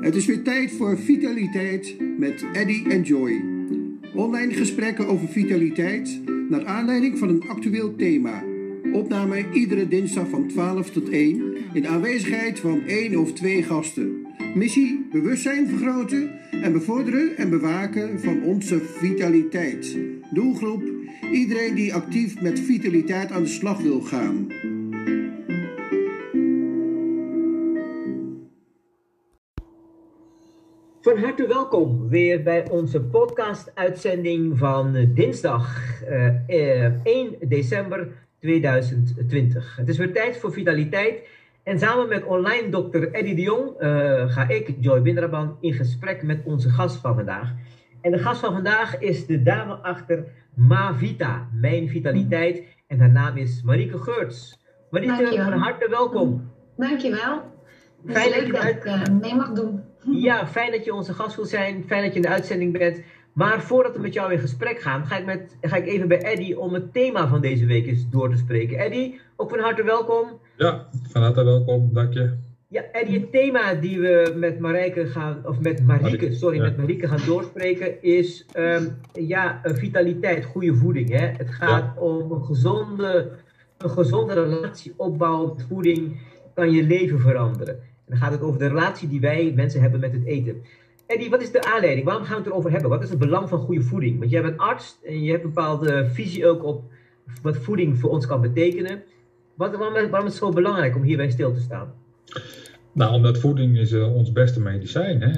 Het is weer tijd voor Vitaliteit met Eddy en Joy. Online gesprekken over vitaliteit naar aanleiding van een actueel thema. Opname iedere dinsdag van 12 tot 1 in aanwezigheid van één of twee gasten. Missie bewustzijn vergroten en bevorderen en bewaken van onze vitaliteit. Doelgroep iedereen die actief met vitaliteit aan de slag wil gaan. Van harte welkom weer bij onze podcast-uitzending van dinsdag uh, uh, 1 december 2020. Het is weer tijd voor vitaliteit. En samen met online dokter Eddie de Jong uh, ga ik, Joy Bindraban, in gesprek met onze gast van vandaag. En de gast van vandaag is de dame achter Mavita, Mijn Vitaliteit. En haar naam is Marieke Geurts. Marieke, van harte welkom. Dankjewel. Fijn dat, dat ik uh, mee mag doen. Ja, fijn dat je onze gast wil zijn. Fijn dat je in de uitzending bent. Maar voordat we met jou in gesprek gaan, ga ik, met, ga ik even bij Eddy om het thema van deze week eens door te spreken. Eddy, ook van harte welkom. Ja, van harte welkom, dank je. Ja, Eddy, het thema die we met Marijke gaan, of met Marieke, sorry, ja. met Marieke gaan doorspreken is um, ja, vitaliteit, goede voeding. Hè? Het gaat ja. om een gezonde, een gezonde relatie opbouwen met voeding, kan je leven veranderen. Dan gaat het over de relatie die wij mensen hebben met het eten. Eddie, wat is de aanleiding? Waarom gaan we het erover hebben? Wat is het belang van goede voeding? Want jij bent arts en je hebt een bepaalde visie ook op wat voeding voor ons kan betekenen. Wat, waarom, waarom is het zo belangrijk om hierbij stil te staan? Nou, omdat voeding is uh, ons beste medicijn. Hè?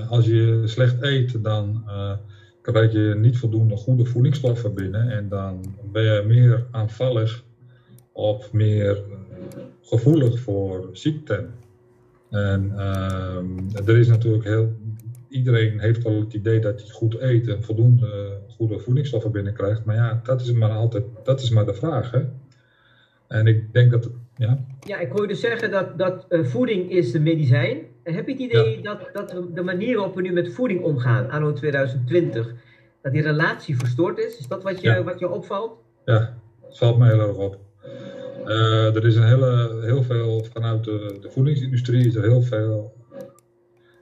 Uh, als je slecht eet, dan uh, krijg je niet voldoende goede voedingsstoffen binnen. En dan ben je meer aanvallig of meer gevoelig voor ziekten. En uh, er is natuurlijk heel. Iedereen heeft wel het idee dat hij goed eet en voldoende goede voedingsstoffen binnenkrijgt. Maar ja, dat is maar altijd. Dat is maar de vraag. Hè? En ik denk dat. Ja, ja ik hoor je dus zeggen dat, dat uh, voeding is de medicijn. Heb je het idee ja. dat, dat de manier waarop we nu met voeding omgaan, anno 2020, dat die relatie verstoord is? Is dat wat je, ja. wat je opvalt? Ja, het valt mij heel erg op. Uh, er is een hele, heel veel vanuit de, de, voedingsindustrie is er heel veel,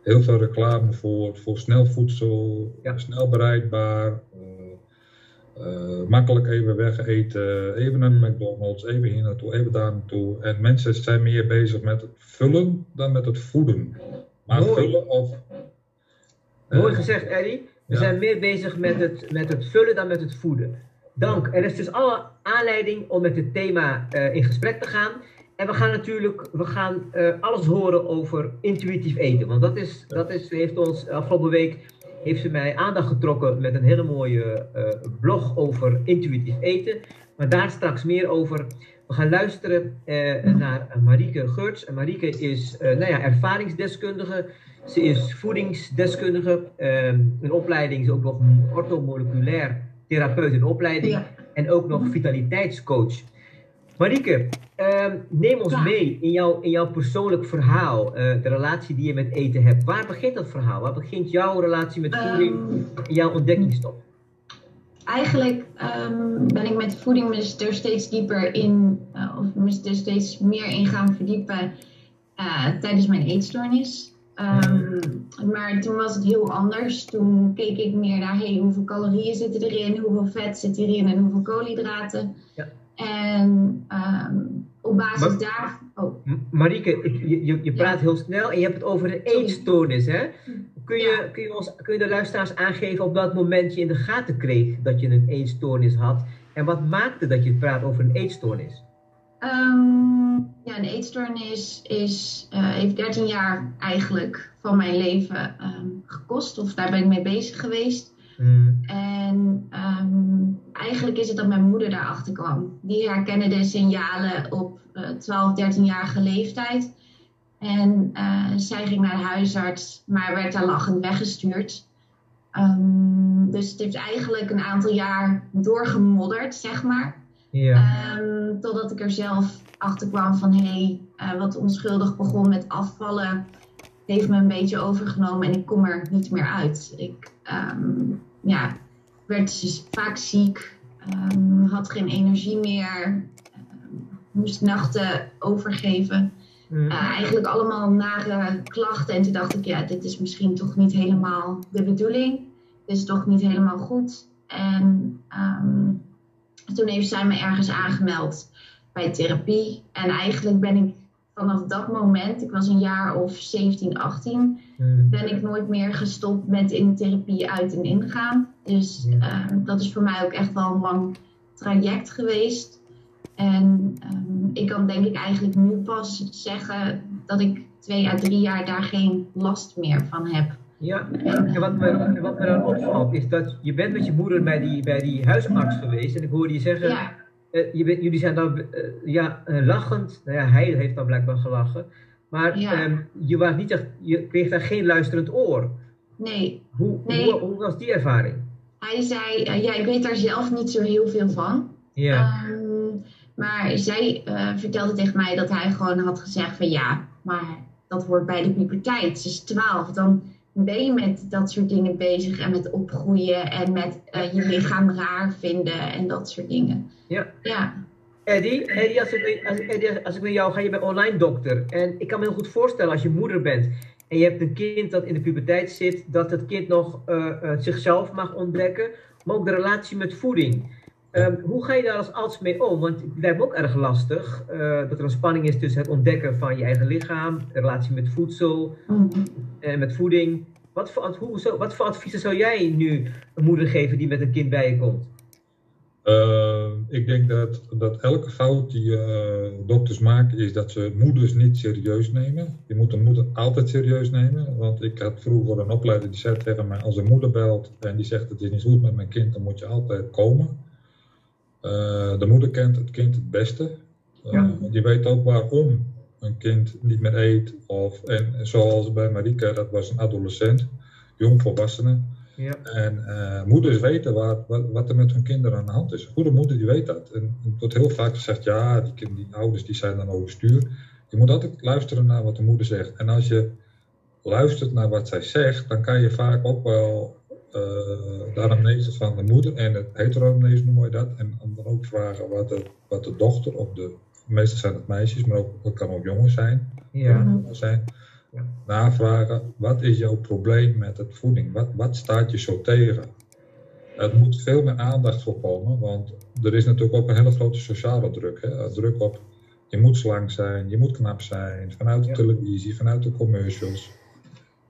heel veel reclame voor, voor snel voedsel, ja. snel bereidbaar, uh, uh, makkelijk even weg eten, even naar de McDonald's, even hier naartoe, even daar naartoe. En mensen zijn meer bezig met het vullen dan met het voeden. Maar Mooi. vullen of. Mooi gezegd, Eddie. We ja. zijn meer bezig met het, met het vullen dan met het voeden. Dank. Er is dus alle aanleiding om met het thema uh, in gesprek te gaan. En we gaan natuurlijk we gaan, uh, alles horen over intuïtief eten. Want dat, is, dat is, heeft ons afgelopen week heeft ze mij aandacht getrokken met een hele mooie uh, blog over intuïtief eten. Maar daar straks meer over. We gaan luisteren naar Marieke Geurts. En Marieke is nou ja, ervaringsdeskundige. Ze is voedingsdeskundige. een opleiding is ook nog orthomoleculair therapeut in opleiding ja. en ook nog vitaliteitscoach. Marieke, uh, neem ons ja. mee in, jou, in jouw persoonlijk verhaal, uh, de relatie die je met eten hebt. Waar begint dat verhaal? Waar begint jouw relatie met voeding um, en jouw ontdekkingstop? Eigenlijk um, ben ik met voeding me er steeds dieper in, uh, of me er steeds meer in gaan verdiepen uh, tijdens mijn eetstoornis. Um, maar toen was het heel anders. Toen keek ik meer naar hey, hoeveel calorieën zitten erin, hoeveel vet zit erin en hoeveel koolhydraten. Ja. En um, op basis maar, daar. Oh. Marieke, je, je, je praat ja. heel snel en je hebt het over een eetstoornis. Hè? Kun, je, ja. kun, je ons, kun je de luisteraars aangeven op welk moment je in de gaten kreeg dat je een eetstoornis had? En wat maakte dat je praat over een eetstoornis? Um, ja, een eetstoornis is, uh, heeft 13 jaar eigenlijk van mijn leven um, gekost. Of daar ben ik mee bezig geweest. Mm. En um, eigenlijk is het dat mijn moeder daarachter kwam. Die herkende de signalen op uh, 12, 13-jarige leeftijd. En uh, zij ging naar de huisarts, maar werd daar lachend weggestuurd. dus het heeft eigenlijk een aantal jaar doorgemodderd, zeg maar. Um, totdat ik er zelf achter kwam van hé, hey, uh, wat onschuldig begon met afvallen, heeft me een beetje overgenomen en ik kom er niet meer uit. Ik um, ja, werd dus vaak ziek, um, had geen energie meer, moest nachten overgeven. Mm. eigenlijk allemaal nare klachten. En toen dacht ik, ja, dit is misschien toch niet helemaal de bedoeling. Dit is toch niet helemaal goed. En ehm, toen heeft zij me ergens aangemeld bij therapie. En eigenlijk ben ik vanaf dat moment, ik was een jaar of 17, 18, hmm. ben ik nooit meer gestopt met in therapie uit en ingaan. Dus ehm, dat is voor mij ook echt wel een lang traject geweest. En ehm, ik kan denk ik eigenlijk nu pas zeggen dat ik twee à drie jaar daar geen last meer van heb. Ja, en wat me, wat me dan opvalt is dat je bent met je moeder bij die, bij die huisarts geweest en ik hoorde je zeggen, ja. Uh, je, jullie zijn dan uh, ja, uh, lachend, nou ja, hij heeft dan blijkbaar gelachen, maar ja. um, je, was niet echt, je kreeg daar geen luisterend oor. Nee. Hoe, nee. hoe, hoe was die ervaring? Hij zei, ja, ik weet daar zelf niet zo heel veel van. Ja. Um, maar zij vertelde tegen mij dat hij gewoon had gezegd van ja, maar dat hoort bij de puberteit. Ze is twaalf, dan ben je met dat soort dingen bezig en met opgroeien en met uh, je lichaam raar vinden en dat soort dingen. Ja. ja. Eddie, Eddie, als ik, als, Eddie, als ik met jou ga, je bent online dokter. En ik kan me heel goed voorstellen als je moeder bent en je hebt een kind dat in de puberteit zit, dat het kind nog uh, uh, zichzelf mag ontdekken, maar ook de relatie met voeding. Um, hoe ga je daar als arts mee om? Want het lijkt me ook erg lastig uh, dat er een spanning is tussen het ontdekken van je eigen lichaam, de relatie met voedsel mm. en met voeding. Wat voor, hoe, zo, wat voor adviezen zou jij nu een moeder geven die met een kind bij je komt? Uh, ik denk dat, dat elke fout die uh, dokters maken is dat ze moeders niet serieus nemen. Je moet een moeder altijd serieus nemen. Want ik had vroeger een opleider die zei tegen mij: als een moeder belt en die zegt het is niet goed met mijn kind, dan moet je altijd komen. Uh, de moeder kent het kind het beste. Ja. Die weet ook waarom een kind niet meer eet. Of, en zoals bij Marike, dat was een adolescent, jongvolwassene. Ja. En uh, moeders weten wat, wat, wat, er met hun kinderen aan de hand is. Een goede moeder die weet dat. En het wordt heel vaak gezegd, ja, die, die ouders die zijn dan overstuur. Je moet altijd luisteren naar wat de moeder zegt. En als je luistert naar wat zij zegt, dan kan je vaak ook wel de anamnese van de moeder en het heteroanamnese noem je dat. En dan ook vragen wat de, wat de dochter of de meestal zijn het meisjes, maar ook, het kan ook jongens zijn. Ja. zijn. Ja. Navragen, wat is jouw probleem met het voeding? Wat, wat staat je zo tegen? Er moet veel meer aandacht voor komen, want er is natuurlijk ook een hele grote sociale druk. Hè? Druk op, je moet slank zijn, je moet knap zijn, vanuit de ja. televisie, vanuit de commercials.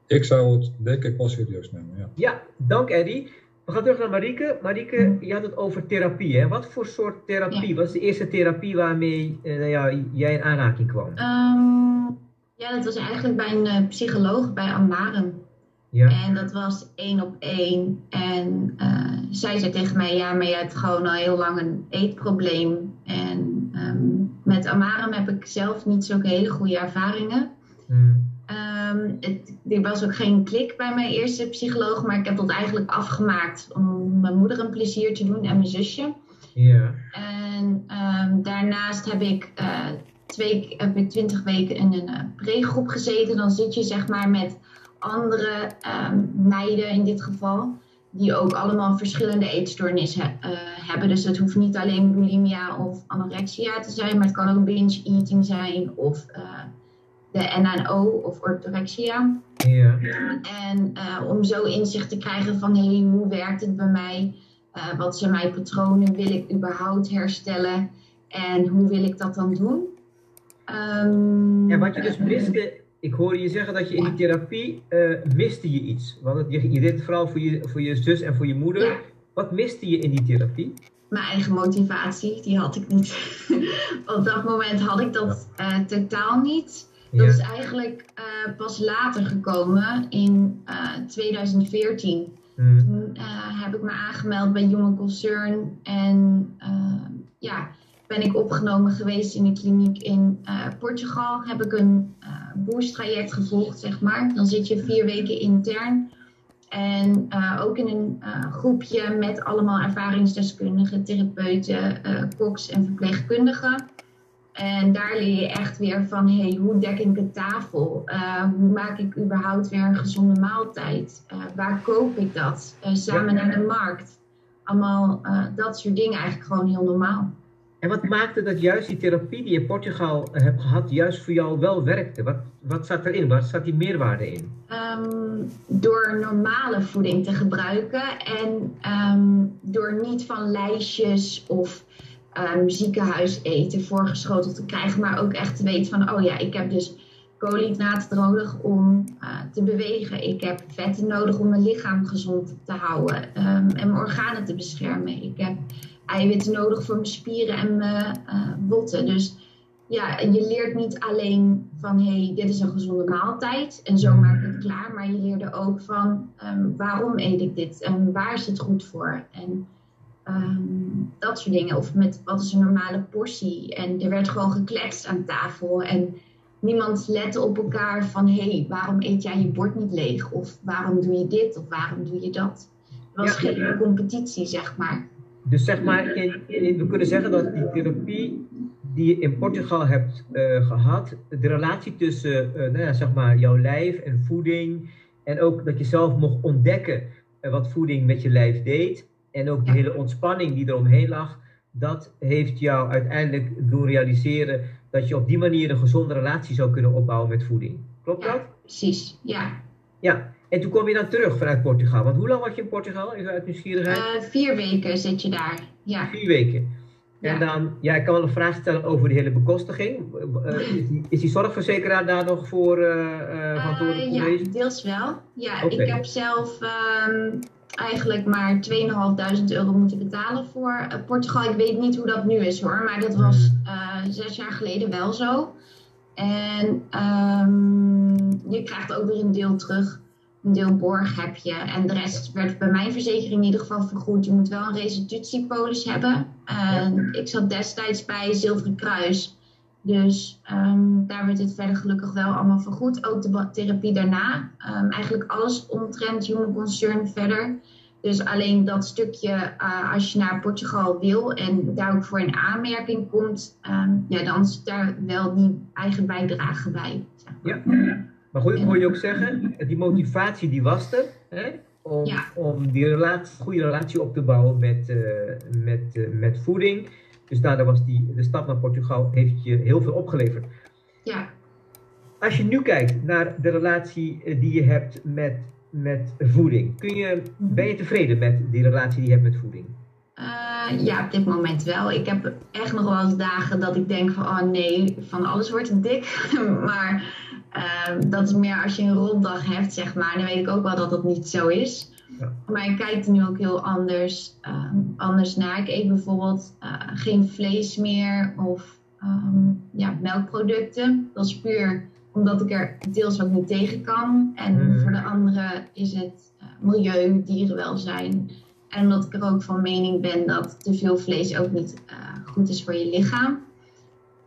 Ik zou het denk ik wel serieus nemen, ja. Ja, dank Eddie. We gaan terug naar Marieke. Marieke, je had het over therapie. Hè? Wat voor soort therapie? Ja. Wat is de eerste therapie waarmee uh, ja, jij in aanraking kwam? Um, ja, dat was eigenlijk bij een uh, psycholoog bij Amarem. Ja. En dat was één op één. En uh, zij zei tegen mij, ja, maar je hebt gewoon al heel lang een eetprobleem. En um, met Amarem heb ik zelf niet zulke hele goede ervaringen. Hmm. Um, het, er was ook geen klik bij mijn eerste psycholoog, maar ik heb dat eigenlijk afgemaakt om mijn moeder een plezier te doen en mijn zusje. Ja. En um, daarnaast heb ik, uh, twee, heb ik twintig weken in een uh, pre-groep gezeten. Dan zit je zeg maar met andere um, meiden in dit geval, die ook allemaal verschillende eetstoornissen uh, hebben. Dus het hoeft niet alleen bulimia of anorexia te zijn, maar het kan ook binge eating zijn of de NNO of orthorexia. Ja. En uh, om zo inzicht te krijgen van hey, hoe werkt het bij mij? Uh, wat zijn mijn patronen? Wil ik überhaupt herstellen? En hoe wil ik dat dan doen? Um, ja, wat je dus miste, ik hoorde je zeggen dat je in die therapie uh, miste je iets. Want je, je deed het vooral voor je, voor je zus en voor je moeder. Ja. Wat miste je in die therapie? Mijn eigen motivatie, die had ik niet. Op dat moment had ik dat totaal niet. Dat ja. is eigenlijk uh, pas later gekomen in uh, 2014. Mm. Toen uh, heb ik me aangemeld bij Jonge Concern en ja, ben ik opgenomen geweest in de kliniek in Portugal. Heb ik een boost-traject gevolgd, zeg maar. Dan zit je vier weken intern. En ook in een groepje met allemaal ervaringsdeskundigen, therapeuten, koks en verpleegkundigen. En daar leer je echt weer van, hey, hoe dek ik een tafel? Uh, hoe maak ik überhaupt weer een gezonde maaltijd? Uh, waar koop ik dat? Uh, samen ja. naar de markt. Allemaal dat soort dingen eigenlijk gewoon heel normaal. En wat maakte dat juist die therapie die je in Portugal hebt gehad, juist voor jou wel werkte? Wat, wat zat erin? Wat zat die meerwaarde in? Um, door normale voeding te gebruiken en um, door niet van lijstjes of um, ziekenhuis eten voorgeschoteld te krijgen, maar ook echt te weten van, oh ja, ik heb dus koolhydraten nodig om uh, te bewegen. Ik heb vetten nodig om mijn lichaam gezond te houden en mijn organen te beschermen. Ik heb eiwitten nodig voor mijn spieren en mijn uh, botten. Dus ja, je leert niet alleen van hé, hey, dit is een gezonde maaltijd en zo maak ik het klaar. Maar je leerde ook van um, waarom eet ik dit en waar is het goed voor. En um, dat soort dingen. Of met wat is een normale portie. En er werd gewoon gekletst aan tafel. En niemand lette op elkaar van hé, hey, waarom eet jij je bord niet leeg? Of waarom doe je dit of waarom doe je dat? Het was ja, geen competitie, zeg maar. Dus zeg maar, in, in, we kunnen zeggen dat die therapie die je in Portugal hebt uh, gehad, de relatie tussen uh, nou ja, zeg maar, jouw lijf en voeding, en ook dat je zelf mocht ontdekken uh, wat voeding met je lijf deed, en ook die hele ontspanning die eromheen lag, dat heeft jou uiteindelijk doen realiseren dat je op die manier een gezonde relatie zou kunnen opbouwen met voeding. Klopt ja, dat? Precies, ja. Ja, en toen kwam je dan terug vanuit Portugal. Want hoe lang was je in Portugal, even uit nieuwsgierigheid? Uh, vier weken zit je daar, ja. Vier weken. En dan, ja, ik kan wel een vraag stellen over de hele bekostiging. Uh, is, die, is die zorgverzekeraar daar nog voor uh, verantwoordelijk geweest? Ja, deels wel. Ja, okay. ik heb zelf um, eigenlijk maar 2.500 euro moeten betalen voor Portugal. Ik weet niet hoe dat nu is hoor, maar dat was zes jaar geleden wel zo. En um, je krijgt ook weer een deel terug. Een deel borg heb je. En de rest werd bij mijn verzekering in ieder geval vergoed. Je moet wel een restitutiepolis hebben. En ik zat destijds bij Zilveren Kruis. Dus um, daar werd het verder gelukkig wel allemaal vergoed. Ook de therapie daarna. Um, eigenlijk alles omtrent Human Concern verder. Dus alleen dat stukje, uh, als je naar Portugal wil en daar ook voor in aanmerking komt, um, ja, dan is daar wel die eigen bijdrage bij. Zeg maar. Ja, maar goed, ik hoor je ook zeggen, die motivatie die was er, hè, om, Ja. om die relatie, goede relatie op te bouwen met, eh, met, eh, met voeding. Dus daardoor was die, de stap naar Portugal heeft je heel veel opgeleverd. Ja, Als je nu kijkt naar de relatie eh, die je hebt met, met voeding, kun je, ben je tevreden met die relatie die je hebt met voeding? Eh, ja, op dit moment wel. Ik heb echt nog wel eens dagen dat ik denk van, oh nee, van alles wordt dik. maar eh, dat is meer als je een ronddag hebt, zeg maar. Dan weet ik ook wel dat dat niet zo is. Ja. Maar ik kijk er nu ook heel anders, eh, anders naar. Ik eet bijvoorbeeld eh, geen vlees meer of ehm, ja, melkproducten. Dat is puur omdat ik er deels ook niet tegen kan. En Mhm. voor de andere is het eh, milieu, dierenwelzijn. En omdat ik er ook van mening ben dat te veel vlees ook niet eh, goed is voor je lichaam.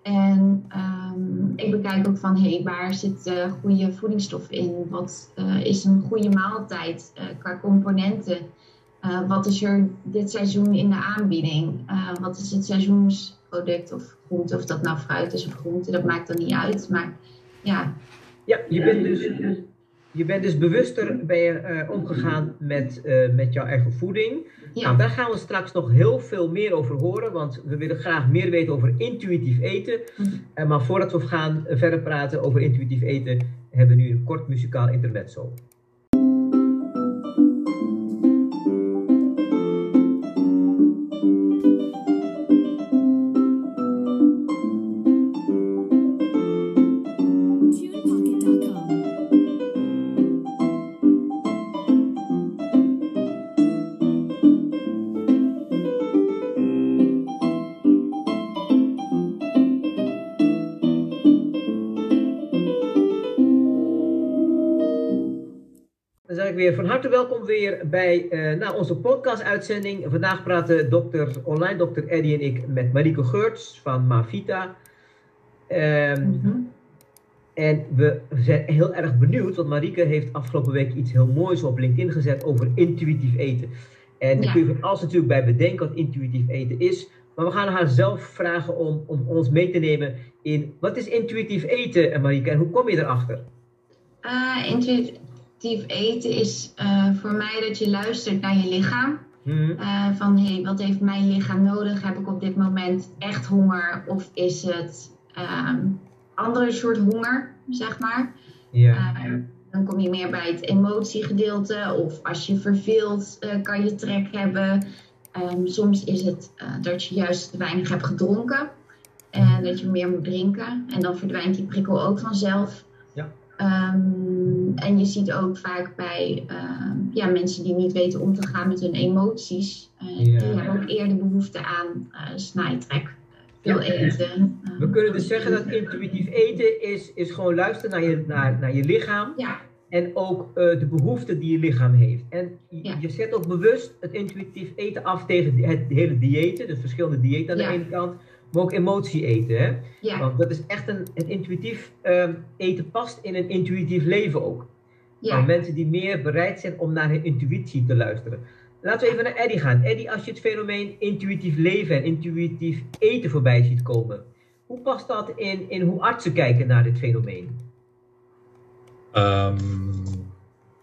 En ehm, ik bekijk ook van, hé, hey, waar zit eh, goede voedingsstof in? Wat eh, is een goede maaltijd eh, qua componenten? Eh, wat is er dit seizoen in de aanbieding? Wat is het seizoensproduct of groente? Of dat nou fruit is of groente, dat maakt dan niet uit. Maar ja, Ja, je bent dus, je bent dus bewuster ben je, eh, omgegaan met, eh, met jouw eigen voeding. ja. Nou, daar gaan we straks nog heel veel meer over horen, want we willen graag meer weten over intuïtief eten. Mhm. Eh, maar voordat we gaan verder praten over intuïtief eten, hebben we nu een kort muzikaal intermezzo. Weer bij eh, nou, onze podcast-uitzending. Vandaag praten dokter, online dokter Eddie en ik met Marieke Geurts van Mavita. Ehm, Mhm. En we zijn heel erg benieuwd, want Marieke heeft afgelopen week iets heel moois op LinkedIn gezet over intuïtief eten. En daar Ja. kun je van alles natuurlijk bij bedenken wat intuïtief eten is. Maar we gaan haar zelf vragen om, om ons mee te nemen in wat is intuïtief eten, Marieke, en hoe kom je erachter? Eh, intuïtief eten is eh, voor mij dat je luistert naar je lichaam. Mhm. Eh, van hé, hey, wat heeft mijn lichaam nodig? Heb ik op dit moment echt honger? Of is het um, andere soort honger, zeg maar? Ja. Uh, dan kom je meer bij het emotiegedeelte. Of als je verveelt, kan je trek hebben. Um, soms is het dat je juist te weinig hebt gedronken. En dat je meer moet drinken. En dan verdwijnt die prikkel ook vanzelf. Um, en je ziet ook vaak bij uh, ja, mensen die niet weten om te gaan met hun emoties, uh, ja. die hebben ook eerder behoefte aan uh, snijtrek. Veel eten. We kunnen dus zeggen dat intuïtief eten is, is gewoon luisteren naar je, naar, naar je lichaam. Ja. En ook de behoeften die je lichaam heeft. En je, je zet ook bewust het intuïtief eten af tegen het hele dieeten. Dus verschillende diëten aan de ene kant maar ook emotie eten. Hè? Ja. Want dat is echt een, een intuïtief um, eten past in een intuïtief leven ook. Ja. Van mensen die meer bereid zijn om naar hun intuïtie te luisteren. Laten we even naar Eddie gaan. Eddie, als je het fenomeen intuïtief leven en intuïtief eten voorbij ziet komen, hoe past dat in, in hoe artsen kijken naar dit fenomeen? Um,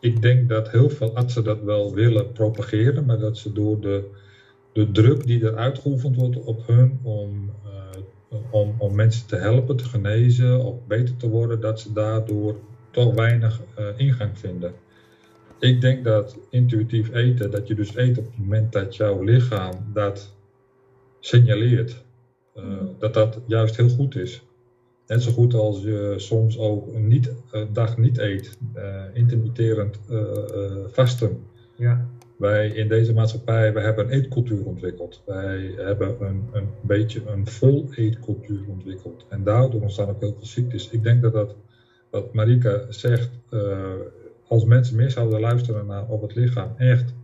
ik denk dat heel veel artsen dat wel willen propageren, maar dat ze door de de druk die er uitgeoefend wordt op hun om, uh, om, om mensen te helpen, te genezen of beter te worden, dat ze daardoor toch weinig uh, ingang vinden. Ik denk dat intuïtief eten, dat je dus eet op het moment dat jouw lichaam dat signaleert, uh, dat dat juist heel goed is. Net zo goed als je soms ook een niet, dag niet eet, intermitterend vasten. Ja wij in deze maatschappij, we hebben een eetcultuur ontwikkeld. Wij hebben een, een beetje een vol eetcultuur ontwikkeld. En daardoor ontstaan ook heel veel ziektes. Ik denk dat dat, wat Marika zegt, uh, als mensen meer zouden luisteren naar of het lichaam echt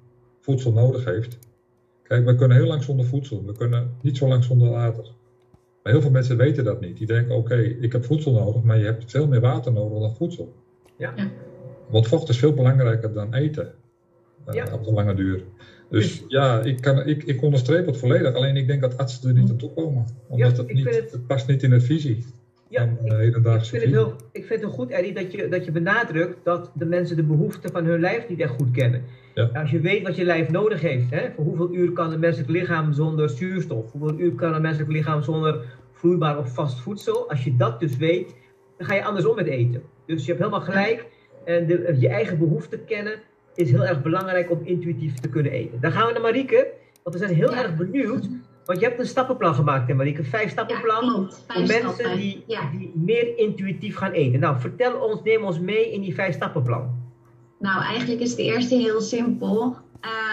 voedsel nodig heeft. Kijk, we kunnen heel lang zonder voedsel. We kunnen niet zo lang zonder water. Maar heel veel mensen weten dat niet. Die denken, oké, okay, ik heb voedsel nodig, maar je hebt veel meer water nodig dan voedsel. Ja. Want vocht is veel belangrijker dan eten ja. op de lange duur. Dus ja, ik, kan, ik, ik onderstreep het volledig. Alleen ik denk dat artsen er niet aan toe komen. Omdat het, niet, het... past niet in de visie. Ja, hedendaagse ik, vind het heel, ik vind het goed, Eddie, dat je, dat je benadrukt dat de mensen de behoeften van hun lijf niet echt goed kennen. Ja. Als je weet wat je lijf nodig heeft, hè, voor hoeveel uur kan een menselijk lichaam zonder zuurstof, hoeveel uur kan een menselijk lichaam zonder vloeibaar of vast voedsel, als je dat dus weet, dan ga je andersom met eten. Dus je hebt helemaal gelijk, en de, je eigen behoeften kennen, is heel erg belangrijk om intuïtief te kunnen eten. Dan gaan we naar Marieke, want we zijn heel erg benieuwd. Want je hebt een stappenplan gemaakt, hè Marieke? Vijf stappenplan ja, voor mensen die, die meer intuïtief gaan eten. Nou, vertel ons, neem ons mee in die vijf stappenplan. Nou, eigenlijk is de eerste heel simpel.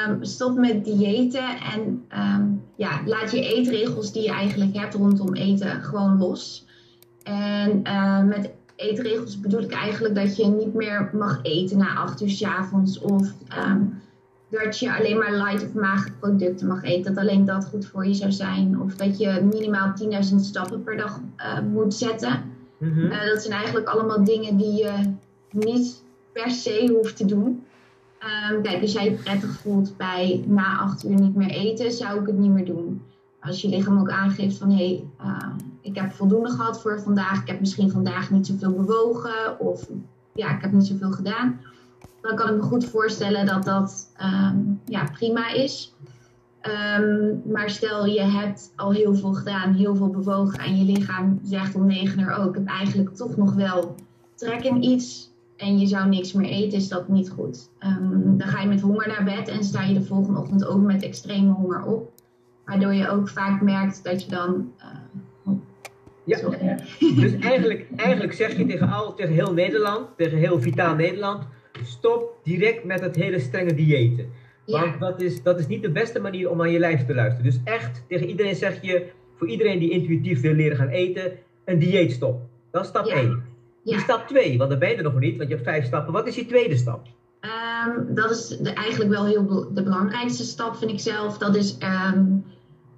Um, stop met diëten en um, ja, laat je eetregels die je eigenlijk hebt rondom eten gewoon los. En uh, met eetregels bedoel ik eigenlijk dat je niet meer mag eten na acht uur s avonds. Of um, dat je alleen maar light of magere producten mag eten. Dat alleen dat goed voor je zou zijn. Of dat je minimaal 10.000 stappen per dag uh, moet zetten. Mm -hmm. uh, dat zijn eigenlijk allemaal dingen die je niet per se hoeft te doen. Um, kijk, als jij je prettig voelt bij na acht uur niet meer eten, zou ik het niet meer doen. Als je lichaam ook aangeeft van hé, hey, uh, ik heb voldoende gehad voor vandaag. Ik heb misschien vandaag niet zoveel bewogen of ja, ik heb niet zoveel gedaan. Dan kan ik me goed voorstellen dat dat um, ja, prima is. Um, maar stel je hebt al heel veel gedaan, heel veel bewogen en je lichaam zegt om negen uur ook, ik heb eigenlijk toch nog wel trek in iets en je zou niks meer eten, is dat niet goed. Dan ga je met honger naar bed en sta je de volgende ochtend ook met extreme honger op. Waardoor je ook vaak merkt dat je dan uh, ja, dus eigenlijk, eigenlijk zeg je tegen, al, tegen heel Nederland, tegen heel vitaal Nederland, stop direct met het hele strenge diëten. Want ja. dat, is, dat is niet de beste manier om aan je lijf te luisteren. Dus echt, tegen iedereen zeg je, voor iedereen die intuïtief wil leren gaan eten, een dieetstop. Dat is stap 1. Ja. Die stap 2, want dan ben je er nog niet, want je hebt vijf stappen. Wat is die tweede stap? Um, dat is de, eigenlijk wel heel be de belangrijkste stap, vind ik zelf. Dat is um,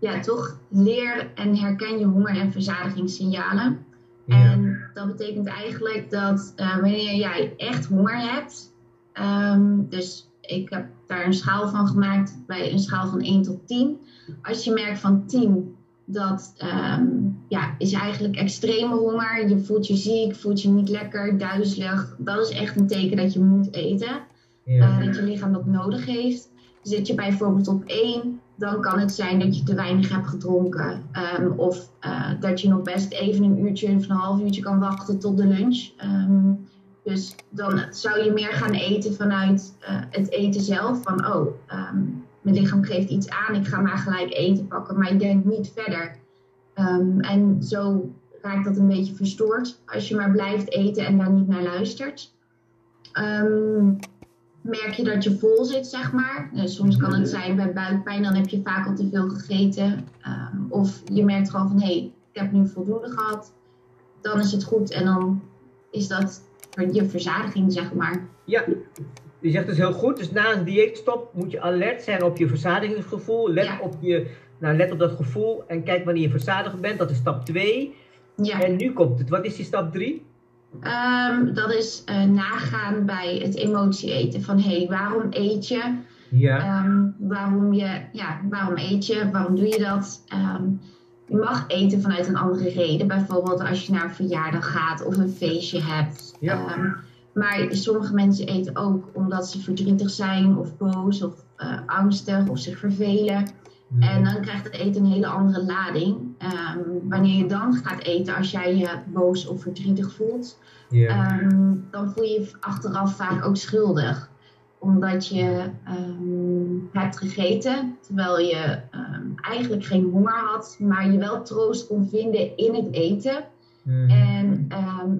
ja, toch leer en herken je honger- en verzadigingssignalen. Ja. En dat betekent eigenlijk dat uh, wanneer jij echt honger hebt, um, dus ik heb daar een schaal van gemaakt bij een schaal van 1 tot 10. Als je merkt van 10, dat um, ja, is eigenlijk extreme honger. Je voelt je ziek, voelt je niet lekker, duizelig. Dat is echt een teken dat je moet eten. Ja. Uh, dat je lichaam dat nodig heeft. Zit je bijvoorbeeld op 1, dan kan het zijn dat je te weinig hebt gedronken. Ehm, of uh, dat je nog best even een uurtje of een half uurtje kan wachten tot de lunch. Um, dus dan zou je meer gaan eten vanuit uh, het eten zelf. Van oh, um, mijn lichaam geeft iets aan, ik ga maar gelijk eten pakken. Maar ik denk niet verder. en zo raakt dat een beetje verstoord als je maar blijft eten en daar niet naar luistert. Um, merk je dat je vol zit, zeg maar. Dus soms kan het zijn bij buikpijn, dan heb je vaak al te veel gegeten. Um, of je merkt gewoon van, hé, hey, ik heb nu voldoende gehad. Dan is het goed en dan is dat je verzadiging, zeg maar. Ja, je zegt dus heel goed. Dus na een dieetstop moet je alert zijn op je verzadigingsgevoel. Let, op, je, nou, let op dat gevoel en kijk wanneer je verzadigd bent. Dat is stap 2. Ja. En nu komt het. Wat is die stap 3? Um, dat is uh, nagaan bij het emotie eten. Van hé, hey, waarom eet je? Ja. Um, waarom, je ja, waarom eet je? Waarom doe je dat? Um, je mag eten vanuit een andere reden. Bijvoorbeeld als je naar een verjaardag gaat of een feestje hebt. Ja. maar sommige mensen eten ook omdat ze verdrietig zijn of boos of uh, angstig of zich vervelen. En dan krijgt het eten een hele andere lading. Um, wanneer je dan gaat eten, als jij je boos of verdrietig voelt, um, dan voel je je achteraf vaak ook schuldig. Omdat je um, hebt gegeten, terwijl je eigenlijk geen honger had, maar je wel troost kon vinden in het eten. Mhm. En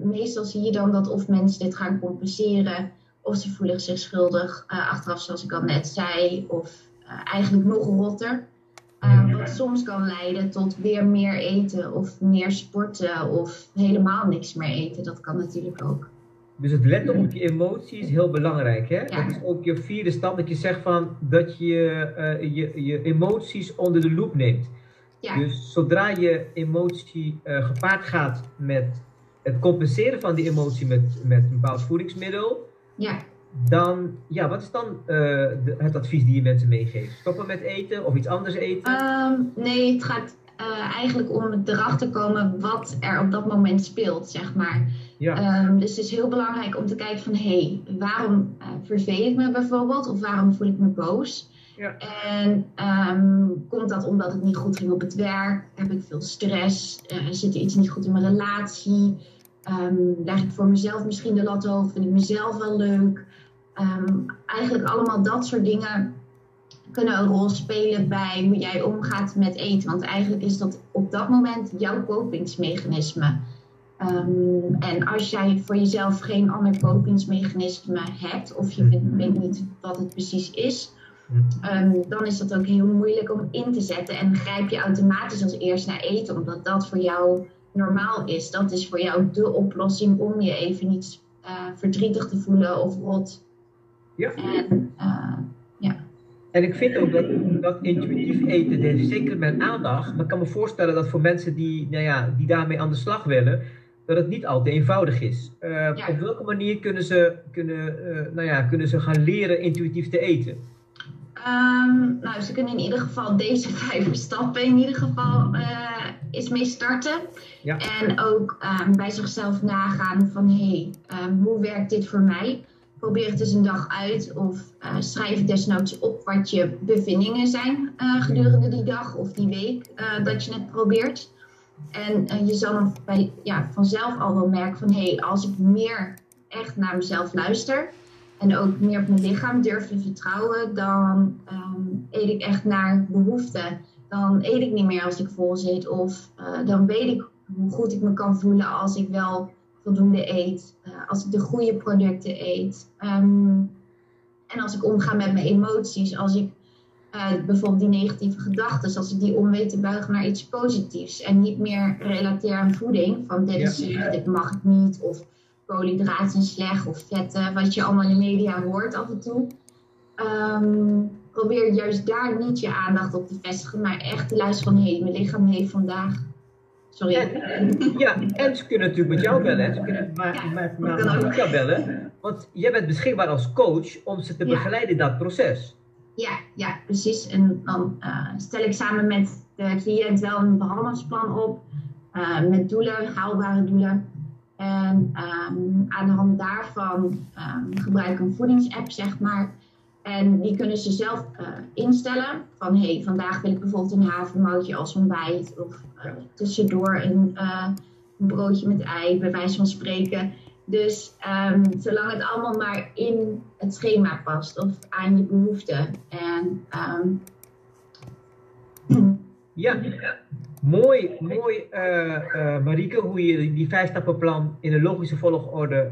meestal zie je dan dat of mensen dit gaan compenseren, of ze voelen zich schuldig uh, achteraf, zoals ik al net zei, of uh, eigenlijk nog rotter. Soms kan leiden tot weer meer eten of meer sporten of helemaal niks meer eten. Dat kan natuurlijk ook. Dus het letten op je emoties is heel belangrijk. Hè? Dat is ook je vierde stap dat je zegt van dat je uh, je, je emoties onder de loep neemt. Ja. Dus zodra je emotie uh, gepaard gaat met het compenseren van die emotie met, met een bepaald voedingsmiddel, ja dan, ja, wat is dan uh, het advies die je mensen meegeeft? Stoppen met eten of iets anders eten? Um, nee, het gaat uh, eigenlijk om erachter komen wat er op dat moment speelt, zeg maar. Ja. Um, dus het is heel belangrijk om te kijken van, hé, hey, waarom uh, verveel ik me bijvoorbeeld? Of waarom voel ik me boos? Ja. En um, komt dat omdat het niet goed ging op het werk? Heb ik veel stress? zit er iets niet goed in mijn relatie? Um, leg ik voor mezelf misschien de lat hoog? Vind ik mezelf wel leuk? Um, eigenlijk allemaal dat soort dingen kunnen een rol spelen bij hoe jij omgaat met eten. Want eigenlijk is dat op dat moment jouw kopingsmechanisme. Um, en als jij voor jezelf geen ander kopingsmechanisme hebt, of je weet niet wat het precies is, um, dan is dat ook heel moeilijk om in te zetten. En grijp je automatisch als eerst naar eten, omdat dat voor jou normaal is. Dat is voor jou de oplossing om je even niet uh, verdrietig te voelen of rot ja. En, uh, ja. En ik vind ook dat, dat intuïtief eten, zeker met aandacht, maar ik kan me voorstellen dat voor mensen die, nou ja, die daarmee aan de slag willen, dat het niet altijd eenvoudig is. Uh, ja. Op welke manier kunnen ze, kunnen, uh, nou ja, kunnen ze gaan leren intuïtief te eten? Um, nou, ze kunnen in ieder geval deze vijf stappen in ieder geval uh, eens mee starten. Ja. En ook um, bij zichzelf nagaan van hé, hey, um, hoe werkt dit voor mij? Probeer het eens een dag uit of uh, schrijf desnoods op wat je bevindingen zijn uh, gedurende die dag of die week uh, dat je het probeert. En je zal dan bij, ja, vanzelf al wel merken van hé, hey, als ik meer echt naar mezelf luister en ook meer op mijn lichaam durf te vertrouwen, dan um, eet ik echt naar behoefte. Dan eet ik niet meer als ik vol zit of dan weet ik hoe goed ik me kan voelen als ik wel voldoende eet, uh, als ik de goede producten eet. Um, en als ik omga met mijn emoties, als ik uh, bijvoorbeeld die negatieve gedachten, als ik die om weet te buigen naar iets positiefs en niet meer relateer aan voeding, van dit is slecht, dit mag ik niet, of koolhydraten zijn slecht, of vetten, wat je allemaal in de media hoort af en toe. Um, probeer juist daar niet je aandacht op te vestigen, maar echt te luisteren van hé, hey, mijn lichaam heeft vandaag Sorry. En, ja, en ze kunnen natuurlijk met jou bellen. Ze kunnen maar, ja, maar, maar, met jou bellen. Want jij bent beschikbaar als coach om ze te begeleiden in dat proces. Ja, ja, precies. En dan uh, stel ik samen met de cliënt wel een behandelingsplan op. Uh, met doelen, haalbare doelen. En um, aan de hand daarvan um, gebruik ik een voedingsapp, zeg maar. En die kunnen ze zelf uh, instellen. Van hé, hey, vandaag wil ik bijvoorbeeld een havermoutje als ontbijt. Of uh, tussendoor een, uh, een, broodje met ei, bij wijze van spreken. Dus um, zolang het allemaal maar in het schema past of aan je behoeften. En um, ja, mooi, mooi Marieke, hoe je die vijfstappenplan in een logische volgorde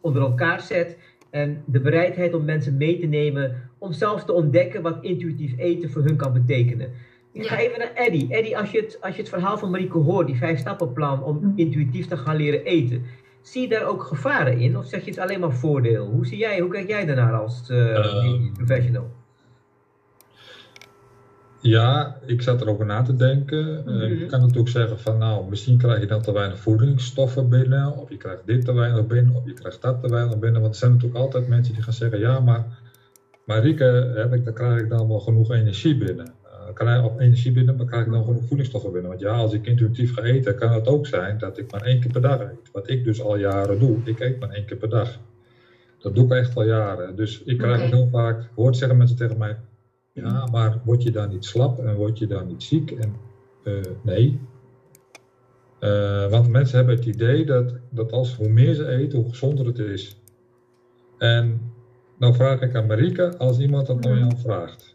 onder elkaar zet. En de bereidheid om mensen mee te nemen om zelf te ontdekken wat intuïtief eten voor hun kan betekenen. Ik ga even naar Eddie. Eddie, als je, het, als je het verhaal van Marieke hoort, die vijf stappenplan om hm. intuïtief te gaan leren eten, zie je daar ook gevaren in? Of zeg je het alleen maar voordeel? Hoe, zie jij, hoe kijk jij daarnaar als uh, professional? Ja, ik zat erover na te denken. Uh, Je kan natuurlijk zeggen van nou, misschien krijg je dan te weinig voedingsstoffen binnen, of je krijgt dit te weinig binnen, of je krijgt dat te weinig binnen. Want er zijn natuurlijk altijd mensen die gaan zeggen, ja, maar Marieke, heb ik, dan krijg ik dan wel genoeg energie binnen. Uh, krijg ik energie binnen, maar krijg ik dan genoeg voedingsstoffen binnen. Want ja, als ik intuïtief ga eten, kan het ook zijn dat ik maar één keer per dag eet. Wat ik dus al jaren doe, ik eet maar één keer per dag. Dat doe ik echt al jaren. Dus ik krijg okay. heel vaak, hoort zeggen mensen tegen mij, ja, maar word je dan niet slap en word je dan niet ziek? En, uh, nee. Uh, want mensen hebben het idee dat, dat als hoe meer ze eten, hoe gezonder het is. En dan vraag ik aan Marike, als iemand dat nou jou vraagt.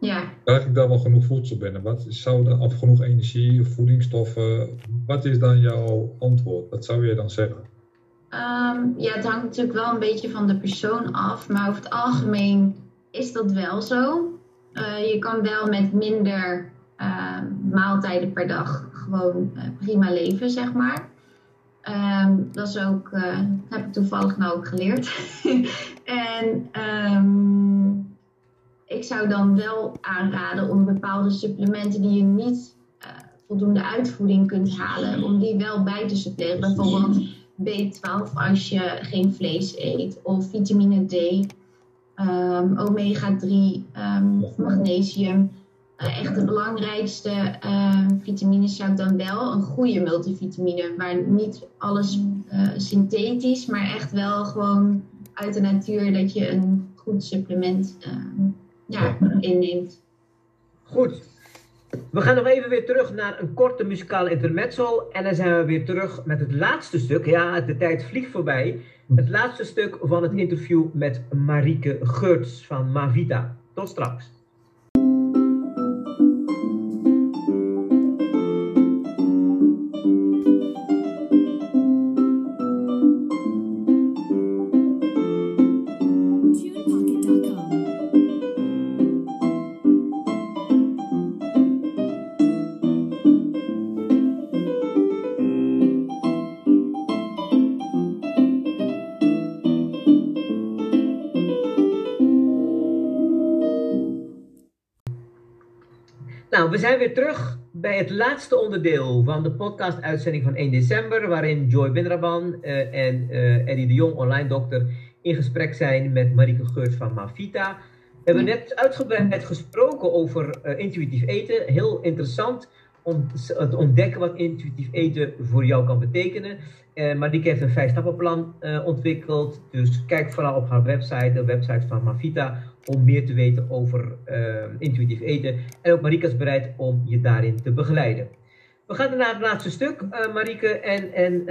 Ja. Krijg ik dan wel genoeg voedsel binnen? Wat zou dan, of genoeg energie of voedingsstoffen? Wat is dan jouw antwoord? Wat zou je dan zeggen? Um, ja, het hangt natuurlijk wel een beetje van de persoon af. Maar over het algemeen is dat wel zo. Uh, je kan wel met minder uh, maaltijden per dag gewoon uh, prima leven, zeg maar. Um, dat is ook, heb ik toevallig nou ook geleerd. en um, ik zou dan wel aanraden om bepaalde supplementen die je niet voldoende uitvoeding kunt halen, om die wel bij te suppleren. Bijvoorbeeld B12 als je geen vlees eet, of vitamine D um, omega-3 um, of magnesium. Uh, echt de belangrijkste uh, vitamines zou ik dan wel een goede multivitamine, waar niet alles uh, synthetisch, maar echt wel gewoon uit de natuur dat je een goed supplement ehm, ja, inneemt. Goed. We gaan nog even weer terug naar een korte muzikale intermezzo. En dan zijn we weer terug met het laatste stuk. Ja, de tijd vliegt voorbij. Het laatste stuk van het interview met Marieke Geurts van Mavita. Tot straks. We zijn weer terug bij het laatste onderdeel van de podcast-uitzending van 1 december, waarin Joy Binraban uh, en uh, Eddie de Jong, online dokter, in gesprek zijn met Marieke Geurts van Mavita. We hebben net uitgebreid gesproken over uh, intuïtief eten. Heel interessant om te ontdekken wat intuïtief eten voor jou kan betekenen. Marieke heeft een vijf-stappenplan ontwikkeld. Dus kijk vooral op haar website, de website van Mavita, om meer te weten over uh, intuïtief eten. En ook Marieke is bereid om je daarin te begeleiden. We gaan naar het laatste stuk, Marieke en, en,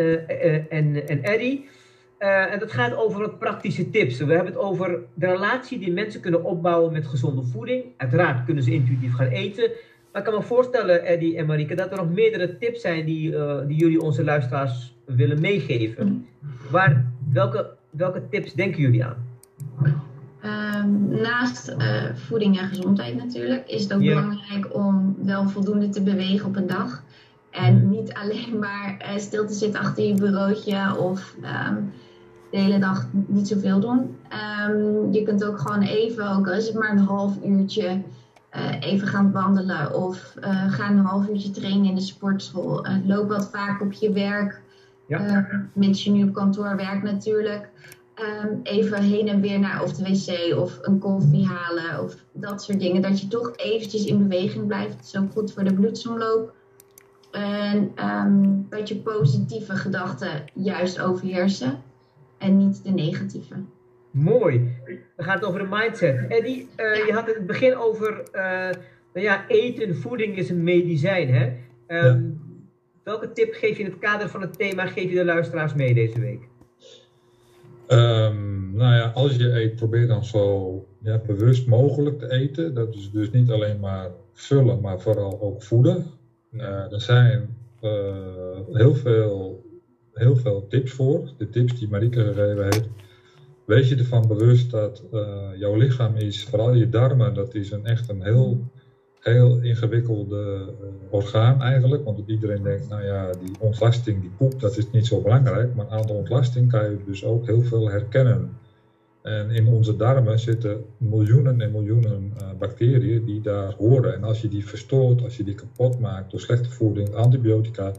en, en Eddie. en dat gaat over wat praktische tips. We hebben het over de relatie die mensen kunnen opbouwen met gezonde voeding. Uiteraard kunnen ze intuïtief gaan eten. Maar ik kan me voorstellen, Eddie en Marieke, dat er nog meerdere tips zijn die, uh, die jullie onze luisteraars willen meegeven. Waar, welke, welke tips denken jullie aan? Um, naast uh, voeding en gezondheid natuurlijk, is het ook belangrijk om wel voldoende te bewegen op een dag. En niet alleen maar uh, stil te zitten achter je bureautje of um, de hele dag niet zoveel doen. Um, je kunt ook gewoon even, ook al is het maar een half uurtje, uh, even gaan wandelen of uh, ga een half uurtje trainen in de sportschool. Loop wat vaak op je werk. Ja. Mits je nu op kantoor werkt natuurlijk. Um, even heen en weer naar of de wc of een koffie halen of dat soort dingen. Dat je toch eventjes in beweging blijft. Dat is ook goed voor de bloedsomloop. En um, dat je positieve gedachten juist overheersen en niet de negatieve. Mooi. Dan gaat het over de mindset. Eddie, uh, je had het begin over, uh, nou ja, eten, voeding is een medicijn, hè? Um, Welke tip geef je in het kader van het thema, geef je de luisteraars mee deze week? Um, nou ja, als je eet, probeer dan zo ja, bewust mogelijk te eten. Dat is dus niet alleen maar vullen, maar vooral ook voeden. Uh, er zijn uh, heel, veel, heel veel tips voor. De tips die Marike gegeven heeft. Wees je ervan bewust dat uh, jouw lichaam is, vooral je darmen, dat is een, echt een heel heel ingewikkelde uh, orgaan eigenlijk. Want iedereen denkt, nou ja, die ontlasting, die poep, dat is niet zo belangrijk. Maar aan de ontlasting kan je dus ook heel veel herkennen. En in onze darmen zitten miljoenen en miljoenen uh, bacteriën die daar horen. En als je die verstoort, als je die kapot maakt door slechte voeding, antibiotica,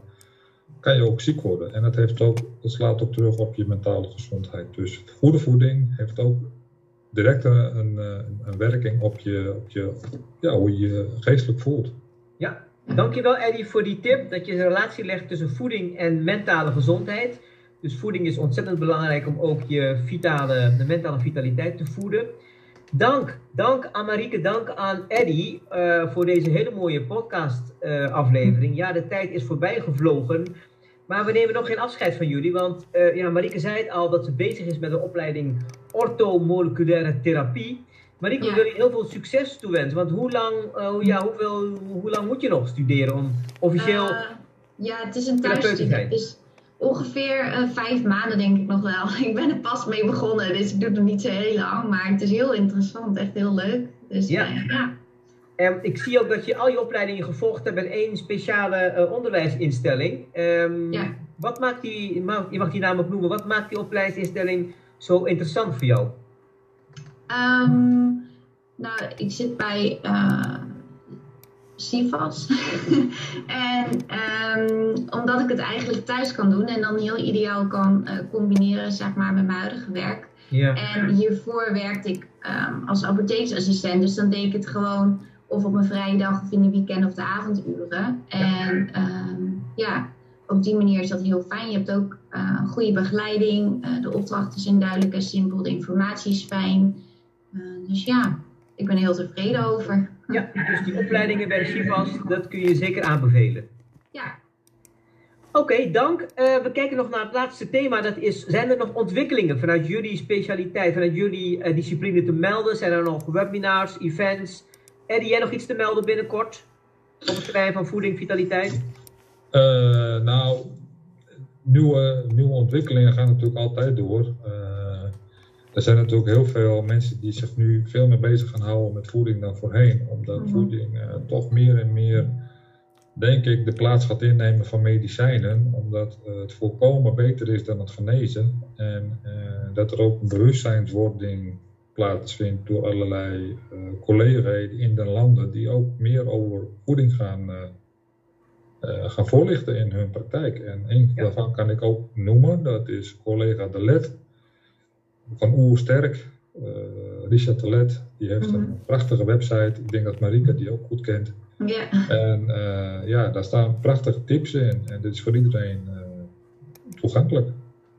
kan je ook ziek worden. En dat, heeft ook, dat slaat ook terug op je mentale gezondheid. Dus goede voeding heeft ook direct een, een, een, werking op, je, op je, ja, hoe je je geestelijk voelt. Ja, dankjewel Eddie voor die tip dat je een relatie legt tussen voeding en mentale gezondheid. Dus voeding is ontzettend belangrijk om ook je vitale, de mentale vitaliteit te voeden. Dank, dank aan Marieke, dank aan Eddie uh, voor deze hele mooie podcast uh, aflevering. Ja, de tijd is voorbij gevlogen. Maar we nemen nog geen afscheid van jullie, want uh, ja, Marieke zei het al dat ze bezig is met de opleiding orthomoleculaire therapie. Marieke, ja. wil je heel veel succes toewensen, want hoe lang, uh, ja, hoeveel, hoe lang moet je nog studeren om officieel uh, Ja, het is een thuisstudie, dus ongeveer vijf maanden denk ik nog wel. Ik ben er pas mee begonnen, dus ik doe het niet zo heel lang, maar het is heel interessant, echt heel leuk. Dus ja. ja. En ik zie ook dat je al je opleidingen gevolgd hebt in één speciale uh, onderwijsinstelling. Um, ja. Wat maakt die, je mag die naam ook noemen, wat maakt die opleidingsinstelling zo interessant voor jou? Um, nou, ik zit bij uh, CIFAS. en um, omdat ik het eigenlijk thuis kan doen en dan heel ideaal kan uh, combineren zeg maar, met mijn huidige werk. Ja. En hiervoor werkte ik als apotheeksassistent, dus dan deed ik het gewoon of op een vrije dag of in de weekend of de avonduren. En um, ja, op die manier is dat heel fijn. Je hebt ook uh, goede begeleiding. Uh, de opdrachten zijn duidelijk en simpel. De informatie is fijn. Uh, dus ja, ik ben er heel tevreden over. Ja, dus die opleidingen bij Chivas, dat kun je zeker aanbevelen. Ja. Oké, okay, dank. we kijken nog naar het laatste thema. Dat is, zijn er nog ontwikkelingen vanuit jullie specialiteit, vanuit jullie discipline te melden? Zijn er nog webinars, events, Eddie, jij nog iets te melden binnenkort? Op het terrein van voeding, vitaliteit? Uh, nou, nieuwe, nieuwe ontwikkelingen gaan natuurlijk altijd door. Uh, er zijn natuurlijk heel veel mensen die zich nu veel meer bezig gaan houden met voeding dan voorheen. Omdat mm-hmm. voeding uh, toch meer en meer, denk ik, de plaats gaat innemen van medicijnen. Omdat het voorkomen beter is dan het genezen. En dat er ook een bewustzijnswording plaatsvindt door allerlei uh, collega's in de landen die ook meer over voeding gaan, uh, uh, gaan voorlichten in hun praktijk. En een ja. daarvan kan ik ook noemen, dat is collega De Let van Oersterk. Richard De Let, die heeft een mhm. prachtige website. Ik denk dat Marika die ook goed kent. Ja. En ja, daar staan prachtige tips in. En dit is voor iedereen toegankelijk.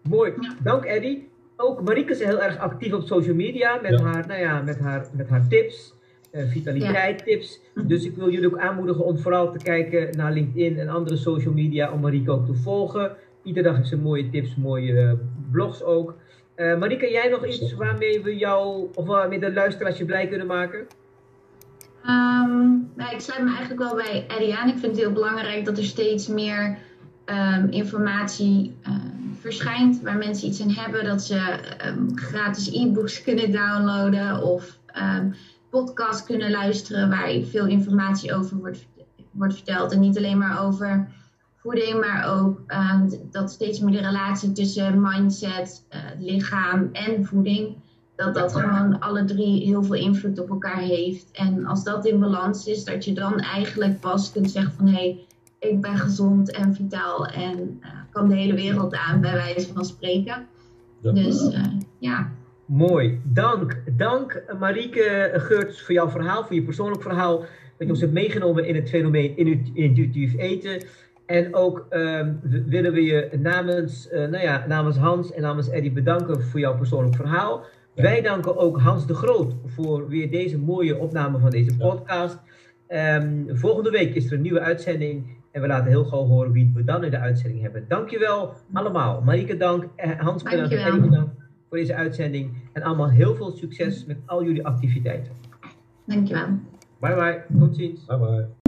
Mooi, dank Eddie ook Marieke is heel erg actief op social media met, haar, nou ja, met, haar, met haar tips, uh, vitaliteit tips. Dus ik wil jullie ook aanmoedigen om vooral te kijken naar LinkedIn en andere social media om Marieke ook te volgen. Iedere dag heeft ze mooie tips, mooie uh, blogs ook. Uh, Marieke, jij nog iets waarmee we jou, of waarmee de luisteraars je blij kunnen maken? Um, nou, ik sluit me eigenlijk wel bij Eddie aan. Ik vind het heel belangrijk dat er steeds meer um, informatie verschijnt, waar mensen iets aan hebben, dat ze um, gratis e-books kunnen downloaden of um, podcasts kunnen luisteren waar veel informatie over wordt, wordt verteld. En niet alleen maar over voeding, maar ook dat steeds meer de relatie tussen mindset, uh, lichaam en voeding, dat dat gewoon alle drie heel veel invloed op elkaar heeft. En als dat in balans is, dat je dan eigenlijk pas kunt zeggen van hé, hey, ik ben gezond en vitaal en uh, kan de hele wereld aan, bij wijze van spreken. Dus uh, ja. Mooi, dank. Dank Marieke Geurts voor jouw verhaal, voor je persoonlijk verhaal. Dat je ons hebt meegenomen in het fenomeen intuïtief eten. En ook um, willen we je namens, uh, nou ja, namens Hans en namens Eddie bedanken voor jouw persoonlijk verhaal. Wij danken ook Hans de Groot voor weer deze mooie opname van deze podcast. Ehm, volgende week is er een nieuwe uitzending. En we laten heel gauw horen wie we dan in de uitzending hebben. Dankjewel allemaal. Marieke dank. Hans bedankt. En bedankt voor deze uitzending. En allemaal heel veel succes met al jullie activiteiten. Dankjewel. Bye bye. Tot ziens. Bye bye.